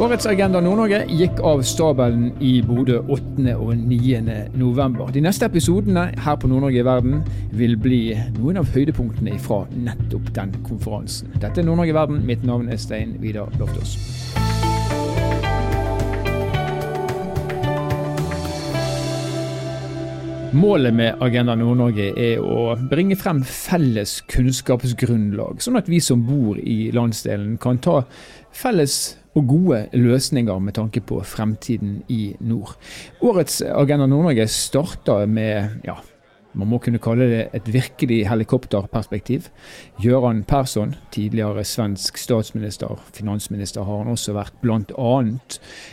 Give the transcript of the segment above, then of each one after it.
Årets Agenda Nord-Norge gikk av stabelen i Bodø 8. og 9. november. De neste episodene her på Nord-Norge i verden vil bli noen av høydepunktene fra nettopp den konferansen. Dette er Nord-Norge i verden. Mitt navn er Stein Vidar Loftaas. Målet med Agenda Nord-Norge er å bringe frem felles kunnskapsgrunnlag, sånn at vi som bor i landsdelen kan ta felles og gode løsninger med tanke på fremtiden i nord. Årets Agenda Nord-Norge starter med ja, man må kunne kalle det et virkelig helikopterperspektiv. Gøran Persson, tidligere svensk statsminister, finansminister har han også vært, bl.a.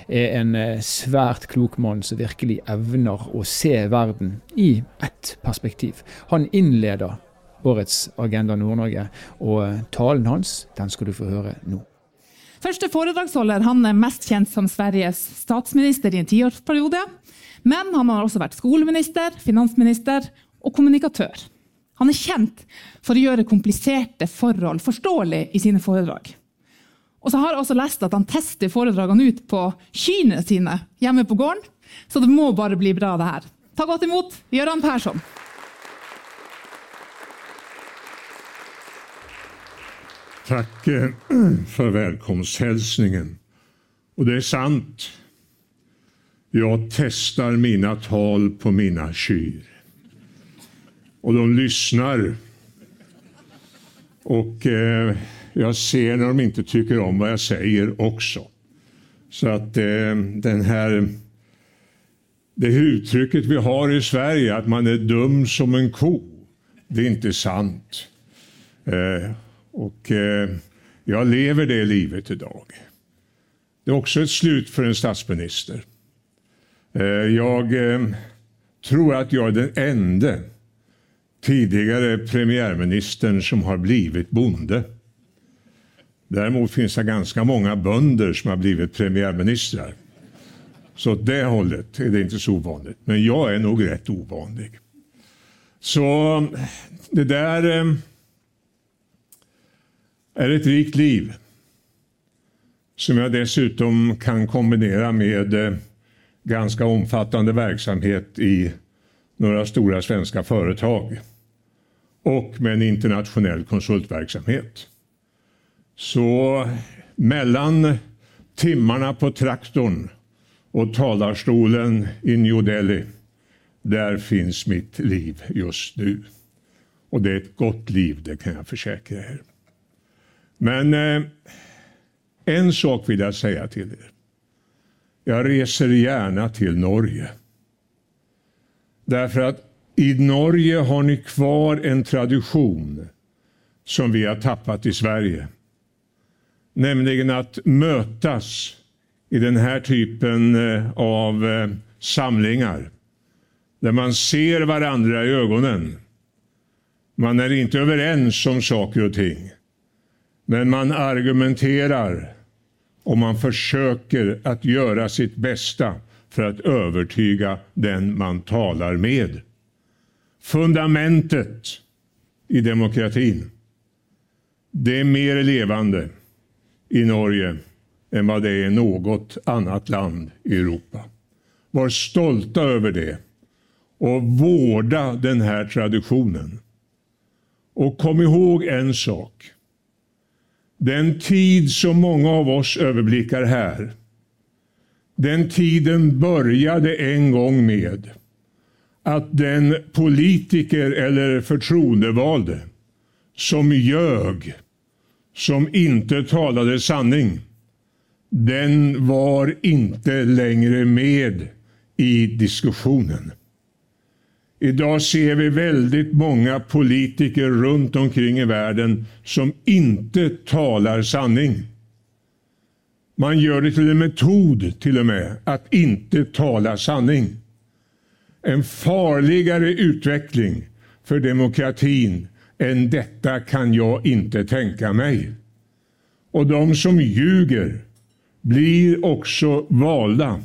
er en eh, svært klok mann som virkelig evner å se verden i ett perspektiv. Han innleder årets Agenda Nord-Norge, og eh, talen hans den skal du få høre nå. Første foredragsholder han er mest kjent som Sveriges statsminister i en tiårsperiode. Men han har også vært skoleminister, finansminister og kommunikatør. Han er kjent for å gjøre kompliserte forhold forståelig i sine foredrag. Og så har jeg også lest at han tester foredragene ut på kyrne sine hjemme på gården, så det må bare bli bra, det her. Ta godt imot Gøran Persson. Tack eh, för välkomsthälsningen. Och det är sant. Jag testar mina tal på mina kyr. Och de lyssnar. Och eh, jag ser när de inte tycker om vad jag säger också. Så att eh, den här det uttrycket vi har i Sverige, att man är dum som en ko, det är inte sant. Eh, och eh, jag lever det livet idag. Det är också ett slut för en statsminister. Eh, jag eh, tror att jag är den enda tidigare premiärministern som har blivit bonde. Däremot finns det ganska många bönder som har blivit premiärministrar. Så åt det hållet är det inte så ovanligt. Men jag är nog rätt ovanlig. Så det där eh, är ett rikt liv. Som jag dessutom kan kombinera med eh, ganska omfattande verksamhet i några stora svenska företag och med en internationell konsultverksamhet. Så mellan timmarna på traktorn och talarstolen i New Delhi, där finns mitt liv just nu. Och det är ett gott liv, det kan jag försäkra er. Men eh, en sak vill jag säga till er. Jag reser gärna till Norge. Därför att i Norge har ni kvar en tradition som vi har tappat i Sverige. Nämligen att mötas i den här typen eh, av eh, samlingar. Där man ser varandra i ögonen. Man är inte överens om saker och ting. Men man argumenterar och man försöker att göra sitt bästa för att övertyga den man talar med. Fundamentet i demokratin. Det är mer levande i Norge än vad det är i något annat land i Europa. Var stolta över det och vårda den här traditionen. Och kom ihåg en sak. Den tid som många av oss överblickar här, den tiden började en gång med att den politiker eller förtroendevalde som ljög, som inte talade sanning, den var inte längre med i diskussionen. Idag ser vi väldigt många politiker runt omkring i världen som inte talar sanning. Man gör det till en metod till och med att inte tala sanning. En farligare utveckling för demokratin än detta kan jag inte tänka mig. Och de som ljuger blir också valda.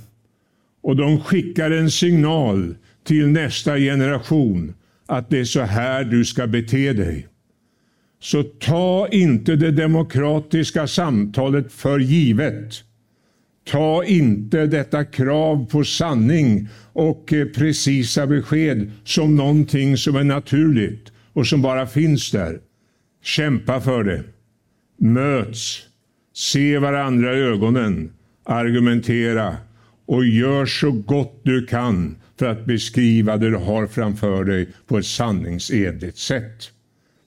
Och de skickar en signal till nästa generation att det är så här du ska bete dig. Så ta inte det demokratiska samtalet för givet. Ta inte detta krav på sanning och eh, precisa besked som någonting som är naturligt och som bara finns där. Kämpa för det. Möts. Se varandra i ögonen. Argumentera och gör så gott du kan för att beskriva det du har framför dig på ett sanningsenligt sätt.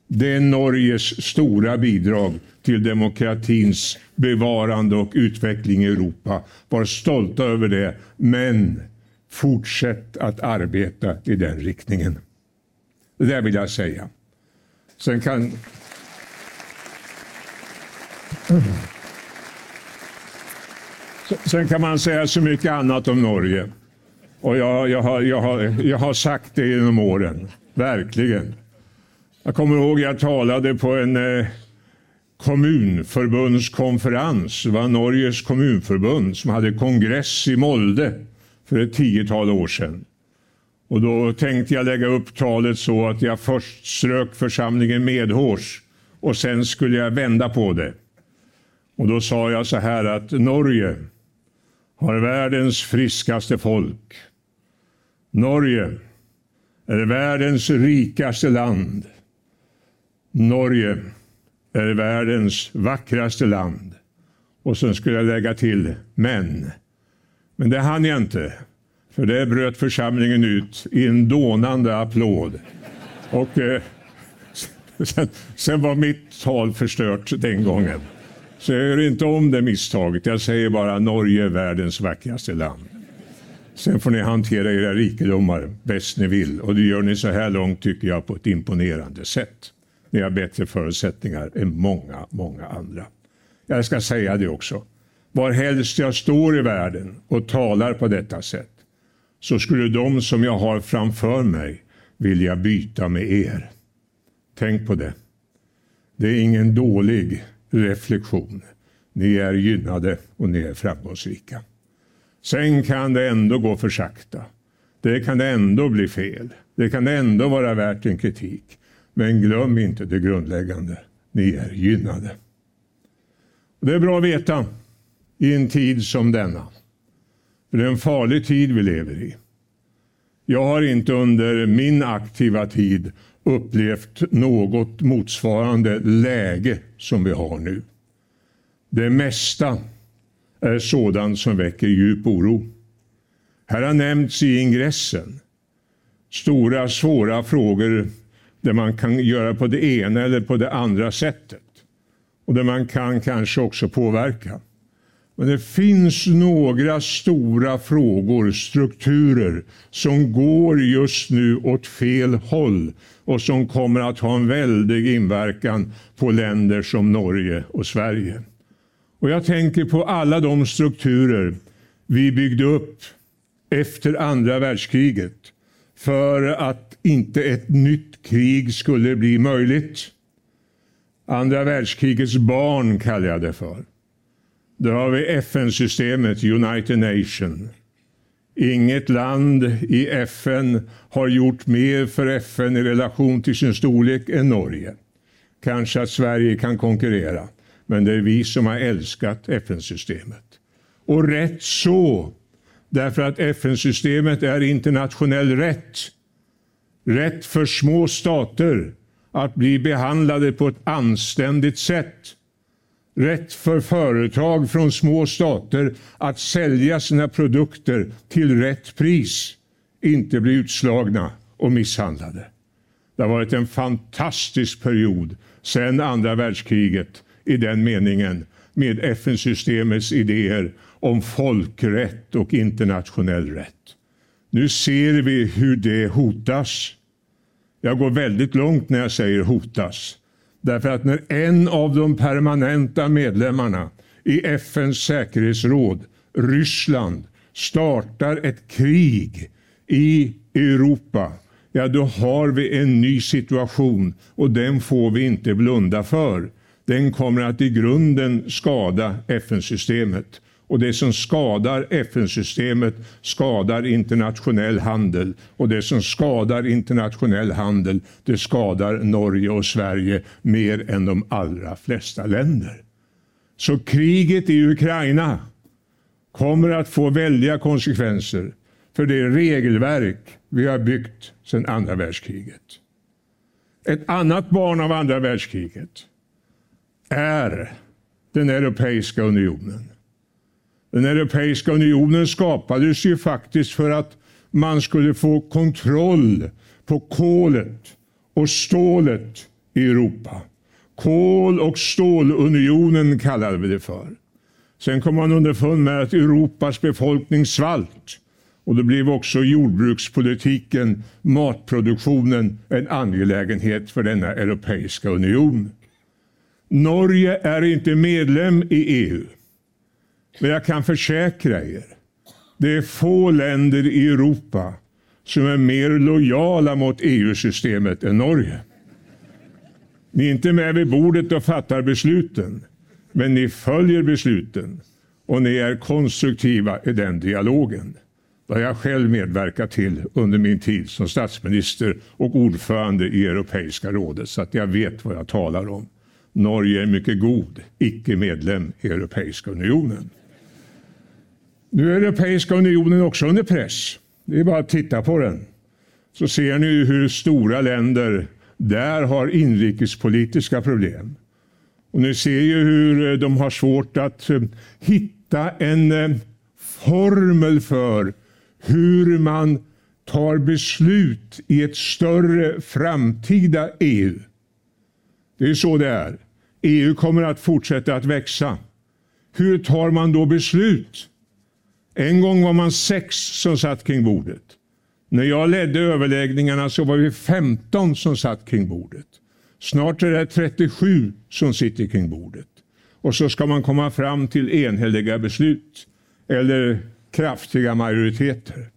Det är Norges stora bidrag till demokratins bevarande och utveckling i Europa. Var stolta över det, men fortsätt att arbeta i den riktningen. Det där vill jag säga. Sen kan... Sen kan man säga så mycket annat om Norge. Och jag, jag, har, jag, har, jag har sagt det genom åren. Verkligen. Jag kommer ihåg jag talade på en eh, kommunförbundskonferens. Det var Norges kommunförbund som hade kongress i Molde för ett tiotal år sedan. Och då tänkte jag lägga upp talet så att jag först strök församlingen medhårs och sen skulle jag vända på det. Och då sa jag så här att Norge har världens friskaste folk. Norge är världens rikaste land. Norge är världens vackraste land. Och sen skulle jag lägga till män. Men det hann jag inte. För det bröt församlingen ut i en dånande applåd. Och eh, sen, sen, var mitt tal förstört den gången. Så jag gör inte om det misstaget. Jag säger bara Norge är världens vackraste land. Sen får ni hantera era rikedomar bäst ni vill. Och det gör ni så här långt tycker jag på ett imponerande sätt. Ni har bättre förutsättningar än många, många andra. Jag ska säga det också. Var helst jag står i världen och talar på detta sätt så skulle de som jag har framför mig vilja byta med er. Tänk på det. Det är ingen dålig reflektion. Ni är gynnade och ni är framgångsrika. Sen kan det ändå gå för sakta. Det kan ändå bli fel. Det kan ändå vara värt en kritik. Men glöm inte det grundläggande. Ni är gynnade. Det är bra att veta i en tid som denna. För det är en farlig tid vi lever i. Jag har inte under min aktiva tid upplevt något motsvarande läge som vi har nu. Det mesta är sådant som väcker djup oro. Här har nämnts i ingressen stora svåra frågor där man kan göra på det ena eller på det andra sättet. Och där man kan kanske också påverka. Men det finns några stora frågor, strukturer, som går just nu åt fel håll och som kommer att ha en väldig inverkan på länder som Norge och Sverige. Och jag tänker på alla de strukturer vi byggde upp efter andra världskriget för att inte ett nytt krig skulle bli möjligt. Andra världskrigets barn kallar jag det för. Där har vi FN-systemet, United Nations. Inget land i FN har gjort mer för FN i relation till sin storlek än Norge. Kanske att Sverige kan konkurrera, men det är vi som har älskat FN-systemet. Och rätt så, därför att FN-systemet är internationell rätt. Rätt för små stater att bli behandlade på ett anständigt sätt rätt för företag från små stater att sälja sina produkter till rätt pris, inte bli utslagna och misshandlade. Det har varit en fantastisk period sedan andra världskriget i den meningen med FN-systemets idéer om folkrätt och internationell rätt. Nu ser vi hur det hotas. Jag går väldigt långt när jag säger hotas. Därför att när en av de permanenta medlemmarna i FNs säkerhetsråd, Ryssland, startar ett krig i Europa, ja då har vi en ny situation och den får vi inte blunda för. Den kommer att i grunden skada FN-systemet. Och det som skadar FN-systemet skadar internationell handel. Och det som skadar internationell handel, det skadar Norge och Sverige mer än de allra flesta länder. Så kriget i Ukraina kommer att få väldiga konsekvenser för det regelverk vi har byggt sedan andra världskriget. Ett annat barn av andra världskriget är den Europeiska unionen. Den Europeiska unionen skapades ju faktiskt för att man skulle få kontroll på kolet och stålet i Europa. Kol och stålunionen kallade vi det för. Sen kom man underfund med att Europas befolkning svalt och då blev också jordbrukspolitiken, matproduktionen, en angelägenhet för denna Europeiska union. Norge är inte medlem i EU. Men jag kan försäkra er, det är få länder i Europa som är mer lojala mot EU-systemet än Norge. Ni är inte med vid bordet och fattar besluten, men ni följer besluten och ni är konstruktiva i den dialogen. Det har jag själv medverkat till under min tid som statsminister och ordförande i Europeiska rådet, så att jag vet vad jag talar om. Norge är mycket god icke-medlem i Europeiska unionen. Nu är Europeiska unionen också under press. Det är bara att titta på den. Så ser ni hur stora länder där har inrikespolitiska problem. Och ni ser ju hur eh, de har svårt att eh, hitta en eh, formel för hur man tar beslut i ett större framtida EU. Det är så det är. EU kommer att fortsätta att växa. Hur tar man då beslut? En gång var man sex som satt kring bordet. När jag ledde överläggningarna så var vi 15 som satt kring bordet. Snart är det 37 som sitter kring bordet. Och så ska man komma fram till enhälliga beslut eller kraftiga majoriteter.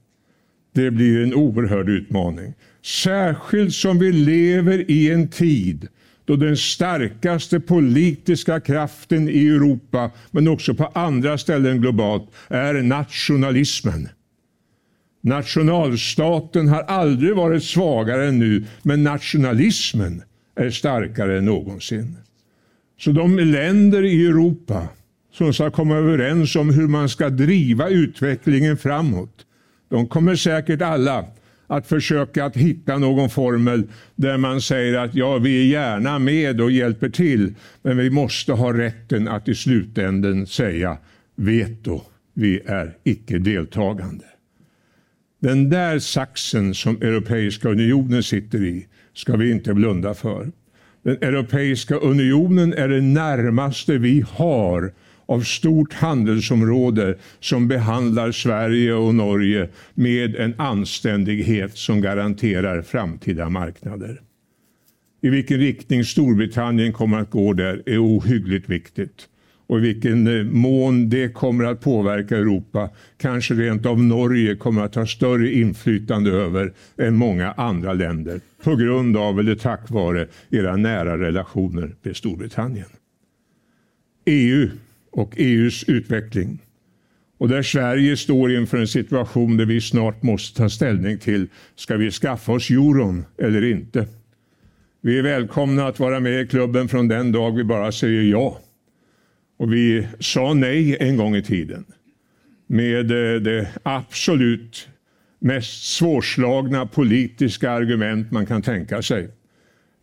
Det blir en oerhörd utmaning. Särskilt som vi lever i en tid då den starkaste politiska kraften i Europa, men också på andra ställen globalt, är nationalismen. Nationalstaten har aldrig varit svagare än nu, men nationalismen är starkare än någonsin. Så de länder i Europa som ska komma överens om hur man ska driva utvecklingen framåt, de kommer säkert alla att försöka att hitta någon formel där man säger att ja, vi är gärna med och hjälper till, men vi måste ha rätten att i slutänden säga veto, vi är icke deltagande. Den där saxen som Europeiska unionen sitter i ska vi inte blunda för. Den Europeiska unionen är det närmaste vi har av stort handelsområde som behandlar Sverige och Norge med en anständighet som garanterar framtida marknader. I vilken riktning Storbritannien kommer att gå där är ohyggligt viktigt och i vilken eh, mån det kommer att påverka Europa, kanske rent av Norge kommer att ha större inflytande över än många andra länder på grund av eller tack vare era nära relationer med Storbritannien. EU och EUs utveckling. Och där Sverige står inför en situation där vi snart måste ta ställning till, ska vi skaffa oss euron eller inte? Vi är välkomna att vara med i klubben från den dag vi bara säger ja. Och vi sa nej en gång i tiden med eh, det absolut mest svårslagna politiska argument man kan tänka sig.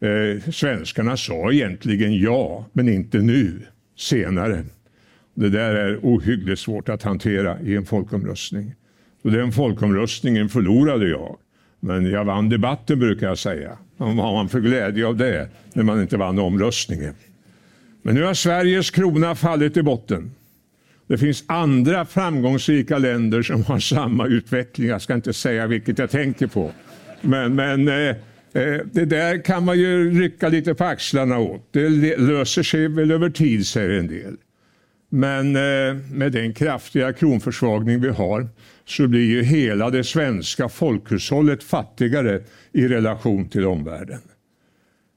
Eh, svenskarna sa egentligen ja, men inte nu, senare. Det där är ohyggligt svårt att hantera i en folkomröstning. Och den folkomröstningen förlorade jag. Men jag vann debatten brukar jag säga. Vad har man för glädje av det när man inte vann omröstningen? Men nu har Sveriges krona fallit i botten. Det finns andra framgångsrika länder som har samma utveckling. Jag ska inte säga vilket jag tänker på. Men, men eh, eh det där kan man ju rycka lite på axlarna åt. Det löser sig väl över tid, säger en del. Men eh, med den kraftiga kronförsvagning vi har så blir ju hela det svenska folkhushållet fattigare i relation till omvärlden.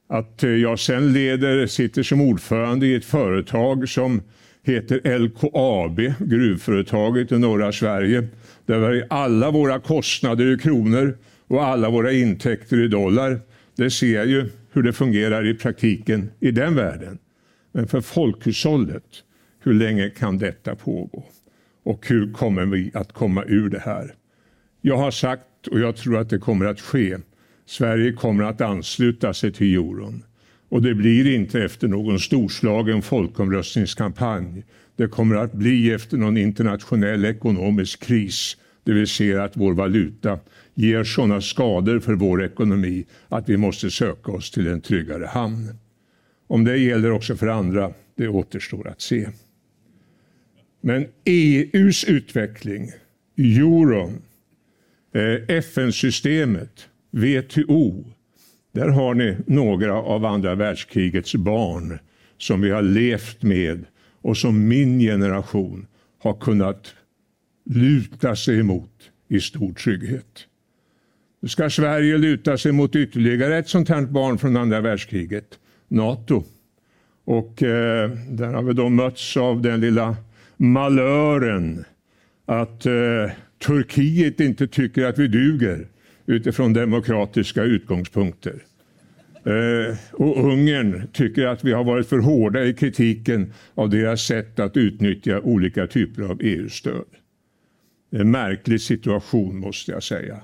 Att eh, jag sen leder, sitter som ordförande i ett företag som heter LKAB, gruvföretaget i norra Sverige, där vi har alla våra kostnader i kronor och alla våra intäkter i dollar. Det ser jag ju hur det fungerar i praktiken i den världen. Men för folkhushållet hur länge kan detta pågå? Och hur kommer vi att komma ur det här? Jag har sagt, och jag tror att det kommer att ske, Sverige kommer att ansluta sig till euron. Och det blir inte efter någon storslagen folkomröstningskampanj. Det kommer att bli efter någon internationell ekonomisk kris. Det vill säga att vår valuta ger sådana skador för vår ekonomi att vi måste söka oss till en tryggare hamn. Om det gäller också för andra, det återstår att se. Men EUs utveckling, euron, eh, FN-systemet, WTO, där har ni några av andra världskrigets barn som vi har levt med och som min generation har kunnat luta sig emot i stor trygghet. Nu ska Sverige luta sig mot ytterligare ett sånt här barn från andra världskriget, Nato. Och eh, där har vi då mötts av den lilla malören att eh, Turkiet inte tycker att vi duger utifrån demokratiska utgångspunkter. Eh, och Ungern tycker att vi har varit för hårda i kritiken av deras sätt att utnyttja olika typer av EU-stöd. En märklig situation måste jag säga.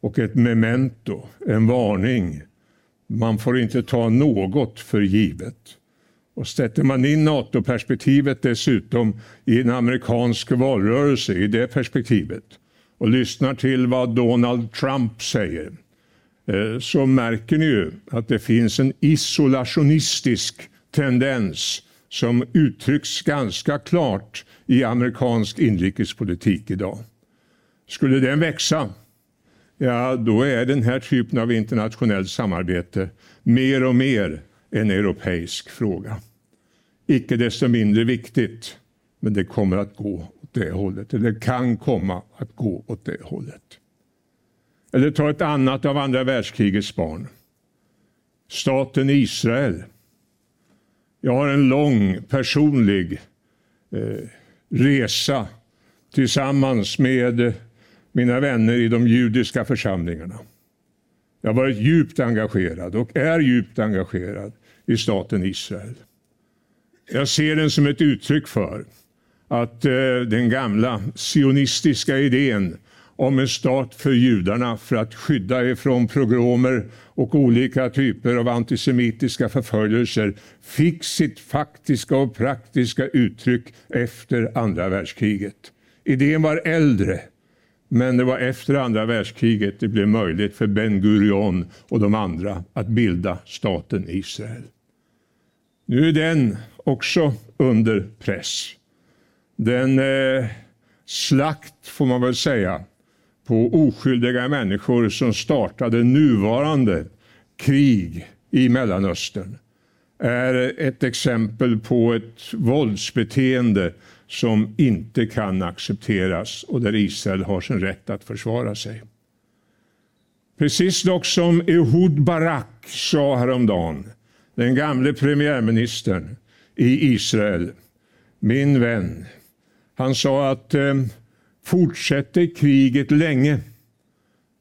Och ett memento, en varning. Man får inte ta något för givet. Och sätter man in NATO-perspektivet dessutom i en amerikansk valrörelse i det perspektivet och lyssnar till vad Donald Trump säger eh, så märker ni ju att det finns en isolationistisk tendens som uttrycks ganska klart i amerikansk inrikespolitik idag. Skulle den växa, ja då är den här typen av internationellt samarbete mer och mer en europeisk fråga. Icke desto mindre viktigt, men det kommer att gå åt det hållet, eller kan komma att gå åt det hållet. Eller ta ett annat av andra världskrigets barn. Staten Israel. Jag har en lång personlig eh, resa tillsammans med mina vänner i de judiska församlingarna. Jag har varit djupt engagerad och är djupt engagerad i staten Israel. Jag ser den som ett uttryck för att eh, den gamla sionistiska idén om en stat för judarna för att skydda ifrån progromer och olika typer av antisemitiska förföljelser fick sitt faktiska och praktiska uttryck efter andra världskriget. Idén var äldre, men det var efter andra världskriget det blev möjligt för Ben Gurion och de andra att bilda staten Israel. Nu är den också under press. Den eh, slakt, får man väl säga, på oskyldiga människor som startade nuvarande krig i Mellanöstern är ett exempel på ett våldsbeteende som inte kan accepteras och där Israel har sin rätt att försvara sig. Precis dock som Ehud Barak sa häromdagen, den gamle premiärministern i Israel, min vän, han sa att eh, fortsätter kriget länge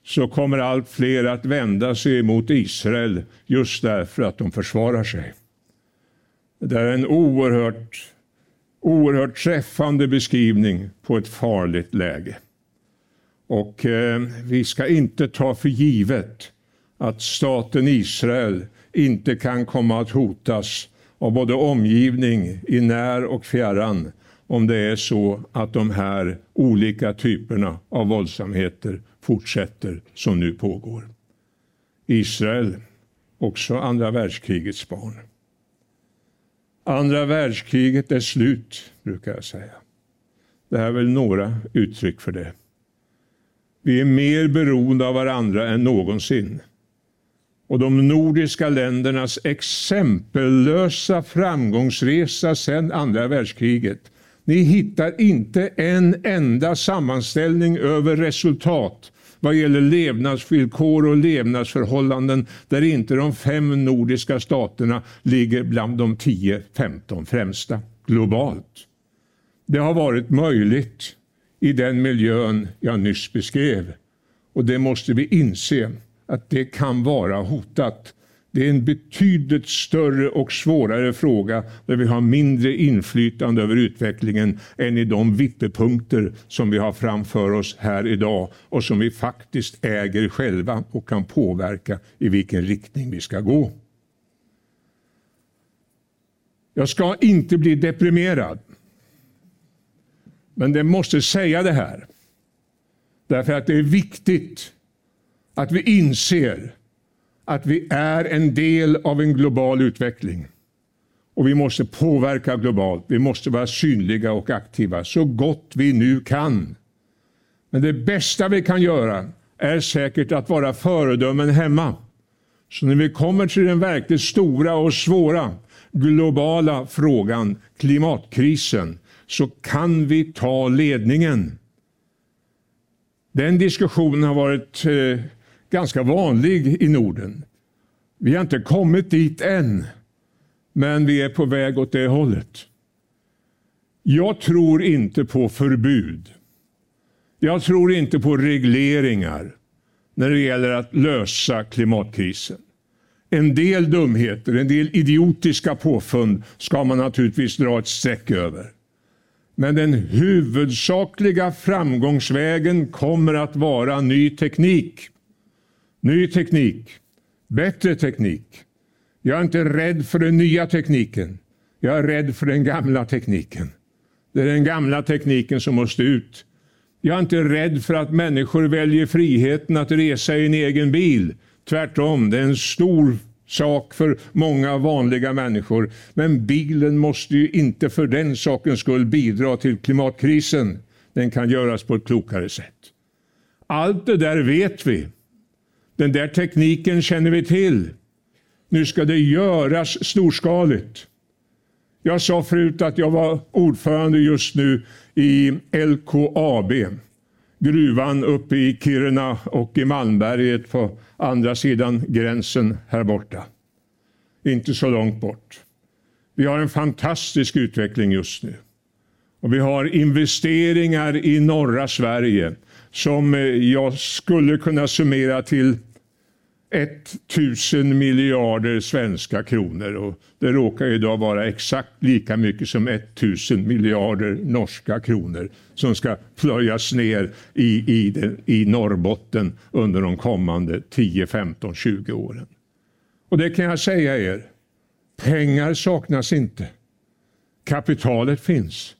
så kommer allt fler att vända sig mot Israel just därför att de försvarar sig. Det är en oerhört, oerhört träffande beskrivning på ett farligt läge. Och eh, vi ska inte ta för givet att staten Israel inte kan komma att hotas av både omgivning i när och fjärran om det är så att de här olika typerna av våldsamheter fortsätter som nu pågår. Israel, också andra världskrigets barn. Andra världskriget är slut, brukar jag säga. Det här är väl några uttryck för det. Vi är mer beroende av varandra än någonsin. Och de nordiska ländernas exempellösa framgångsresa sedan andra världskriget ni hittar inte en enda sammanställning över resultat vad gäller levnadsvillkor och levnadsförhållanden där inte de fem nordiska staterna ligger bland de 10-15 främsta globalt. Det har varit möjligt i den miljön jag nyss beskrev och det måste vi inse att det kan vara hotat det är en betydligt större och svårare fråga där vi har mindre inflytande över utvecklingen än i de vippepunkter som vi har framför oss här idag och som vi faktiskt äger själva och kan påverka i vilken riktning vi ska gå. Jag ska inte bli deprimerad. Men det måste säga det här. Därför att det är viktigt att vi inser att vi är en del av en global utveckling. Och vi måste påverka globalt. Vi måste vara synliga och aktiva så gott vi nu kan. Men det bästa vi kan göra är säkert att vara föredömen hemma. Så när vi kommer till den verkligt stora och svåra globala frågan, klimatkrisen, så kan vi ta ledningen. Den diskussionen har varit eh, ganska vanlig i Norden. Vi har inte kommit dit än, men vi är på väg åt det hållet. Jag tror inte på förbud. Jag tror inte på regleringar när det gäller att lösa klimatkrisen. En del dumheter, en del idiotiska påfund ska man naturligtvis dra ett streck över. Men den huvudsakliga framgångsvägen kommer att vara ny teknik. Ny teknik, bättre teknik. Jag är inte rädd för den nya tekniken. Jag är rädd för den gamla tekniken. Det är den gamla tekniken som måste ut. Jag är inte rädd för att människor väljer friheten att resa i en egen bil. Tvärtom, det är en stor sak för många vanliga människor. Men bilen måste ju inte för den sakens skull bidra till klimatkrisen. Den kan göras på ett klokare sätt. Allt det där vet vi. Den där tekniken känner vi till. Nu ska det göras storskaligt. Jag sa förut att jag var ordförande just nu i LKAB. Gruvan uppe i Kiruna och i Malmberget på andra sidan gränsen här borta. Inte så långt bort. Vi har en fantastisk utveckling just nu. Och vi har investeringar i norra Sverige som eh, jag skulle kunna summera till 1000 miljarder svenska kronor och det råkar idag vara exakt lika mycket som 1000 miljarder norska kronor som ska plöjas ner i, i, den, i Norrbotten under de kommande 10, 15, 20 åren. Och det kan jag säga er, pengar saknas inte. Kapitalet finns.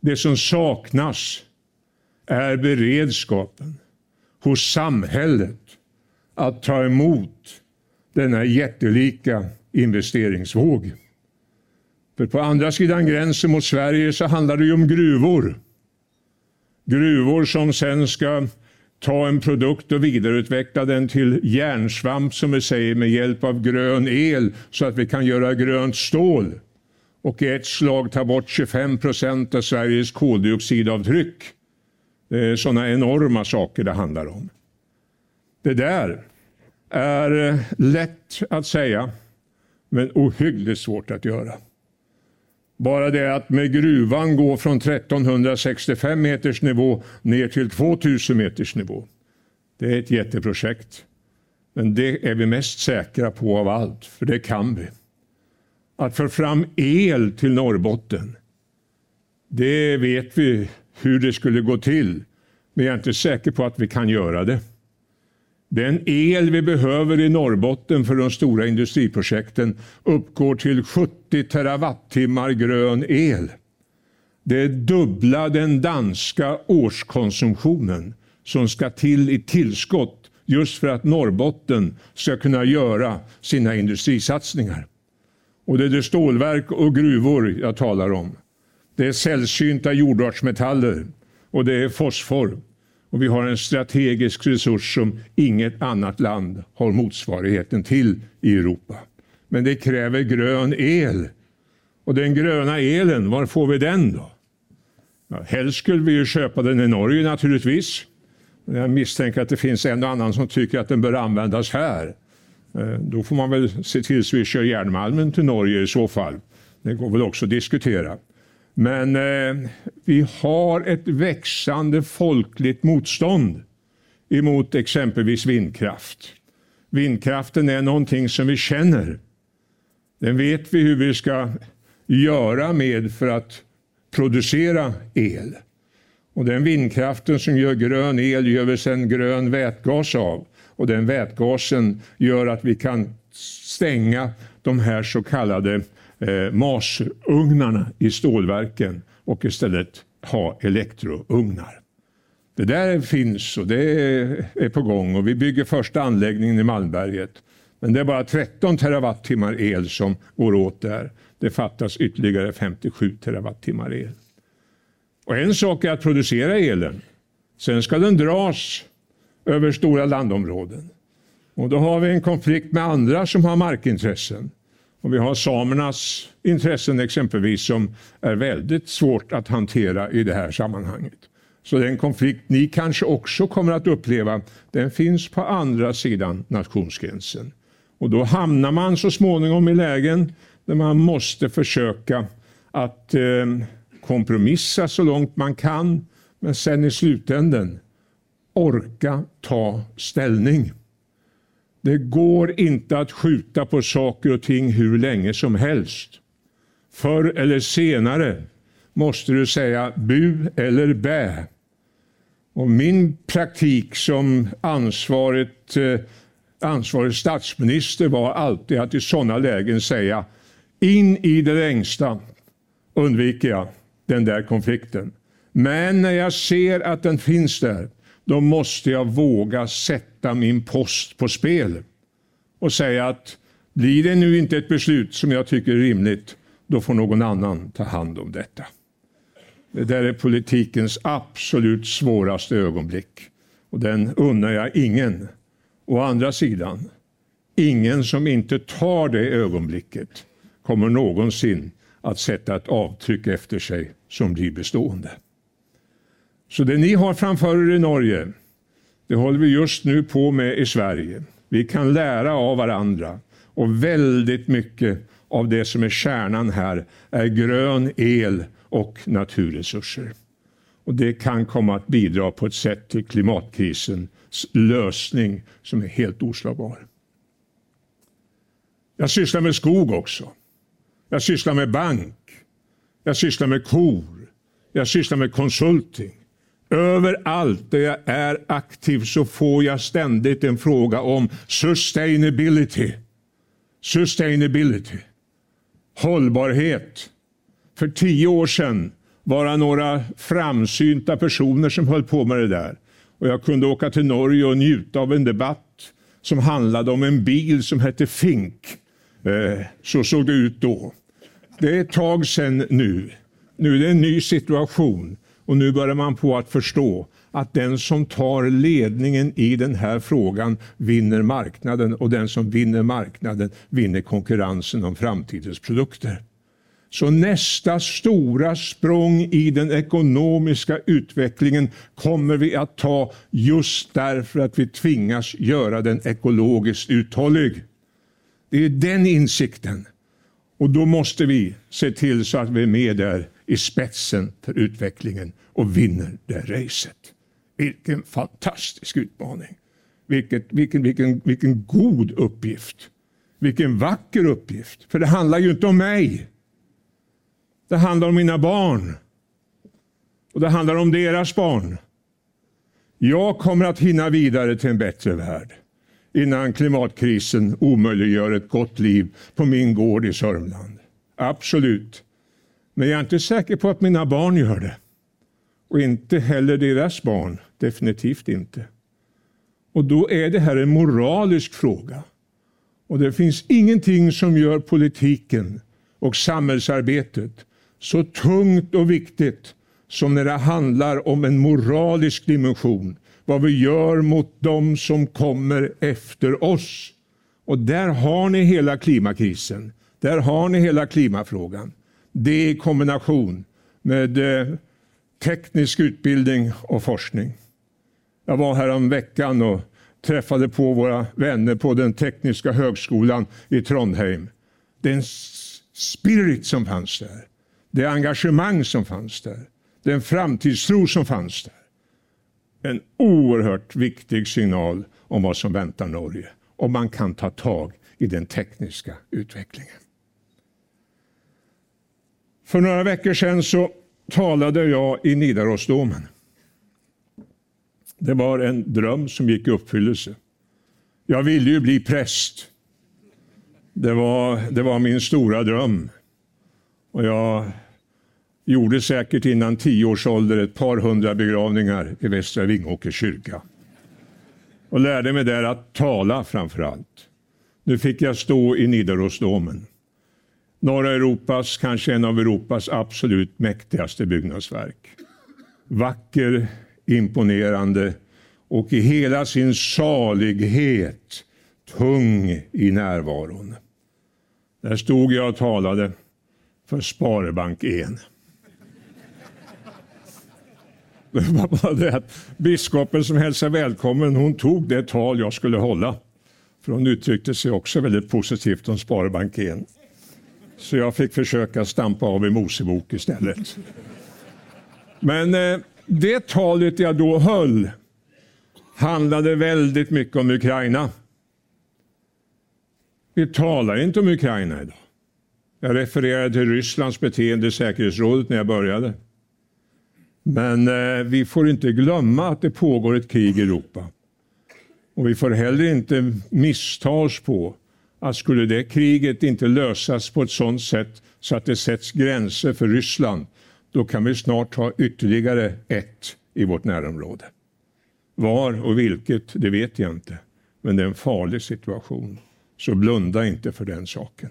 Det som saknas är beredskapen hos samhället att ta emot denna jättelika investeringsvåg. För på andra sidan gränsen mot Sverige så handlar det ju om gruvor. Gruvor som sen ska ta en produkt och vidareutveckla den till järnsvamp som vi säger med hjälp av grön el så att vi kan göra grönt stål och i ett slag ta bort 25 procent av Sveriges koldioxidavtryck. Det är sådana enorma saker det handlar om. Det där är eh, lätt att säga, men ohyggligt svårt att göra. Bara det att med gruvan gå från 1365 meters nivå ner till 2000 meters nivå. Det är ett jätteprojekt. Men det är vi mest säkra på av allt, för det kan vi. Att få fram el till Norrbotten, det vet vi hur det skulle gå till. Men jag är inte säker på att vi kan göra det. Den el vi behöver i Norrbotten för de stora industriprojekten uppgår till 70 terawattimmar grön el. Det är dubbla den danska årskonsumtionen som ska till i tillskott just för att Norrbotten ska kunna göra sina industrisatsningar. Och det är det stålverk och gruvor jag talar om. Det är sällsynta jordartsmetaller och det är fosfor och vi har en strategisk resurs som inget annat land har motsvarigheten till i Europa. Men det kräver grön el. Och den gröna elen, var får vi den då? Ja, helst skulle vi ju köpa den i Norge naturligtvis. Jag misstänker att det finns en och annan som tycker att den bör användas här. Eh, då får man väl se till så vi kör järnmalmen till Norge i så fall. Det går väl också att diskutera. Men eh, vi har ett växande folkligt motstånd emot exempelvis vindkraft. Vindkraften är någonting som vi känner. Den vet vi hur vi ska göra med för att producera el. Och den vindkraften som gör grön el gör vi sedan grön vätgas av. Och den vätgasen gör att vi kan stänga de här så kallade eh, masugnarna i stålverken och istället ha elektrougnar. Det där finns och det är på gång och vi bygger första anläggningen i Malmberget. Men det är bara 13 terawattimmar el som går åt där. Det fattas ytterligare 57 terawattimmar el. Och en sak är att producera elen. Sen ska den dras över stora landområden. Och då har vi en konflikt med andra som har markintressen. Och vi har samernas intressen exempelvis som är väldigt svårt att hantera i det här sammanhanget. Så den konflikt ni kanske också kommer att uppleva, den finns på andra sidan nationsgränsen. Och då hamnar man så småningom i lägen där man måste försöka att eh, kompromissa så långt man kan, men sen i slutänden orka ta ställning. Det går inte att skjuta på saker och ting hur länge som helst. Förr eller senare måste du säga bu eller bä. Och min praktik som ansvarigt, eh, ansvarig statsminister var alltid att i sådana lägen säga in i det längsta undviker jag den där konflikten. Men när jag ser att den finns där, då måste jag våga sätta min post på spel och säga att blir det nu inte ett beslut som jag tycker är rimligt, då får någon annan ta hand om detta. Det där är politikens absolut svåraste ögonblick och den unnar jag ingen. Å andra sidan, ingen som inte tar det ögonblicket kommer någonsin att sätta ett avtryck efter sig som blir bestående. Så det ni har framför er i Norge, det håller vi just nu på med i Sverige. Vi kan lära av varandra och väldigt mycket av det som är kärnan här är grön el och naturresurser. Och Det kan komma att bidra på ett sätt till klimatkrisens lösning som är helt oslagbar. Jag sysslar med skog också. Jag sysslar med bank. Jag sysslar med kor. Jag sysslar med konsulting. Överallt där jag är aktiv så får jag ständigt en fråga om sustainability. Sustainability. Hållbarhet. För tio år sedan var det några framsynta personer som höll på med det där. Och jag kunde åka till Norge och njuta av en debatt som handlade om en bil som hette Fink. Eh, så såg det ut då. Det är ett tag sedan nu. Nu är det en ny situation och nu börjar man på att förstå att den som tar ledningen i den här frågan vinner marknaden och den som vinner marknaden vinner konkurrensen om framtidens produkter. Så nästa stora språng i den ekonomiska utvecklingen kommer vi att ta just därför att vi tvingas göra den ekologiskt uthållig. Det är den insikten. Och då måste vi se till så att vi är med där i spetsen för utvecklingen och vinner det racet. Vilken fantastisk utmaning. Vilket, vilken, vilken, vilken god uppgift. Vilken vacker uppgift. För det handlar ju inte om mig. Det handlar om mina barn. Och det handlar om deras barn. Jag kommer att hinna vidare till en bättre värld innan klimatkrisen omöjliggör ett gott liv på min gård i Sörmland. Absolut. Men jag är inte säker på att mina barn gör det. Och inte heller deras barn. Definitivt inte. Och då är det här en moralisk fråga. Och det finns ingenting som gör politiken och samhällsarbetet så tungt och viktigt som när det handlar om en moralisk dimension. Vad vi gör mot dem som kommer efter oss. Och där har ni hela klimakrisen. Där har ni hela klimafrågan. Det i kombination med eh, teknisk utbildning och forskning. Jag var här om veckan och träffade på våra vänner på den tekniska högskolan i Trondheim. Den spirit som fanns där det engagemang som fanns där, den framtidstro som fanns där. En oerhört viktig signal om vad som väntar Norge. om man kan ta tag i den tekniska utvecklingen. För några veckor sedan så talade jag i Nidarosdomen. Det var en dröm som gick i uppfyllelse. Jag ville ju bli präst. Det var, det var min stora dröm. Och jag gjorde säkert innan tio års ålder ett par hundra begravningar i Västra Vingåkers kyrka. Och lärde mig där att tala framför allt. Nu fick jag stå i Nidarosdomen. Norra Europas, kanske en av Europas absolut mäktigaste byggnadsverk. Vacker, imponerande och i hela sin salighet tung i närvaron. Där stod jag och talade för Sparbank 1. Det var bara det att biskopen som hälsade välkommen, hon tog det tal jag skulle hålla. För hon uttryckte sig också väldigt positivt om Sparbank 1. Så jag fick försöka stampa av i Mosebok istället. Men eh, det talet jag då höll handlade väldigt mycket om Ukraina. Vi talar inte om Ukraina idag. Jag refererade till Rysslands beteende i säkerhetsrådet när jag började. Men eh, vi får inte glömma att det pågår ett krig i Europa. Och vi får heller inte missta oss på att skulle det kriget inte lösas på ett sådant sätt så att det sätts gränser för Ryssland, då kan vi snart ha ytterligare ett i vårt närområde. Var och vilket, det vet jag inte. Men det är en farlig situation. Så blunda inte för den saken.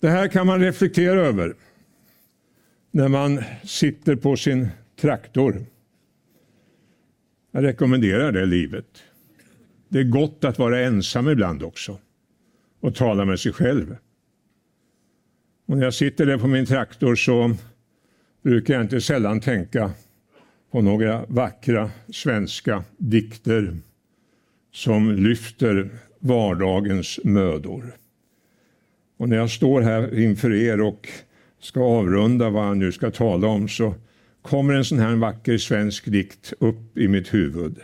Det här kan man reflektera över när man sitter på sin traktor. Jag rekommenderar det livet. Det är gott att vara ensam ibland också och tala med sig själv. Och när jag sitter där på min traktor så brukar jag inte sällan tänka på några vackra svenska dikter som lyfter vardagens mödor. Och när jag står här inför er och ska avrunda vad jag nu ska tala om så kommer en sån här vacker svensk dikt upp i mitt huvud.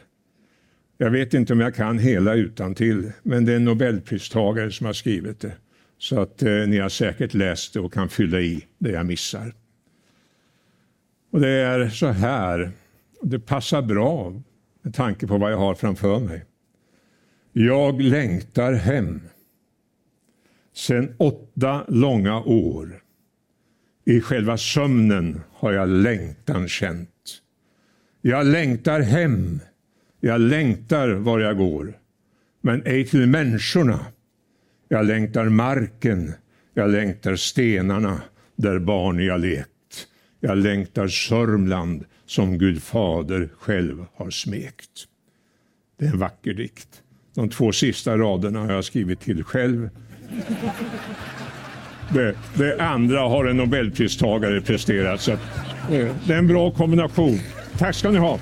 Jag vet inte om jag kan hela utan till, men det är en nobelpristagare som har skrivit det. Så att eh, ni har säkert läst det och kan fylla i det jag missar. Och det är så här, det passar bra med tanke på vad jag har framför mig. Jag längtar hem. Sen åtta långa år. I själva sömnen har jag längtan känt. Jag längtar hem. Jag längtar var jag går. Men ej till människorna. Jag längtar marken. Jag längtar stenarna där barn jag lekt. Jag längtar Sörmland som Gud fader själv har smekt. Det är en vacker dikt. De två sista raderna har jag skrivit till själv. Det, det andra har en nobelpristagare presterat. Så eh, det är en bra kombination. Tack ska ni ha.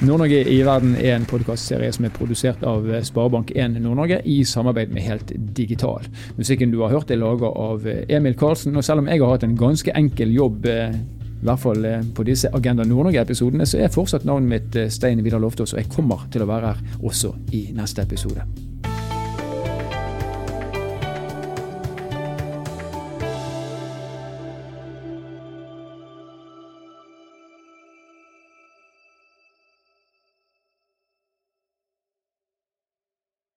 Nord-Norge i verden er en podkastserie som er produsert av eh, Sparebank1 Nord-Norge i samarbeid med Helt Digital. Musikken du har hørt er laga av eh, Emil Karlsen, og selv om jeg har hatt en ganske enkel jobb eh, i hvert fall på disse Agenda Nord-Norge-episodene, så er fortsatt navnet mitt Stein Vidar Loftaas, og jeg kommer til å være her også i neste episode.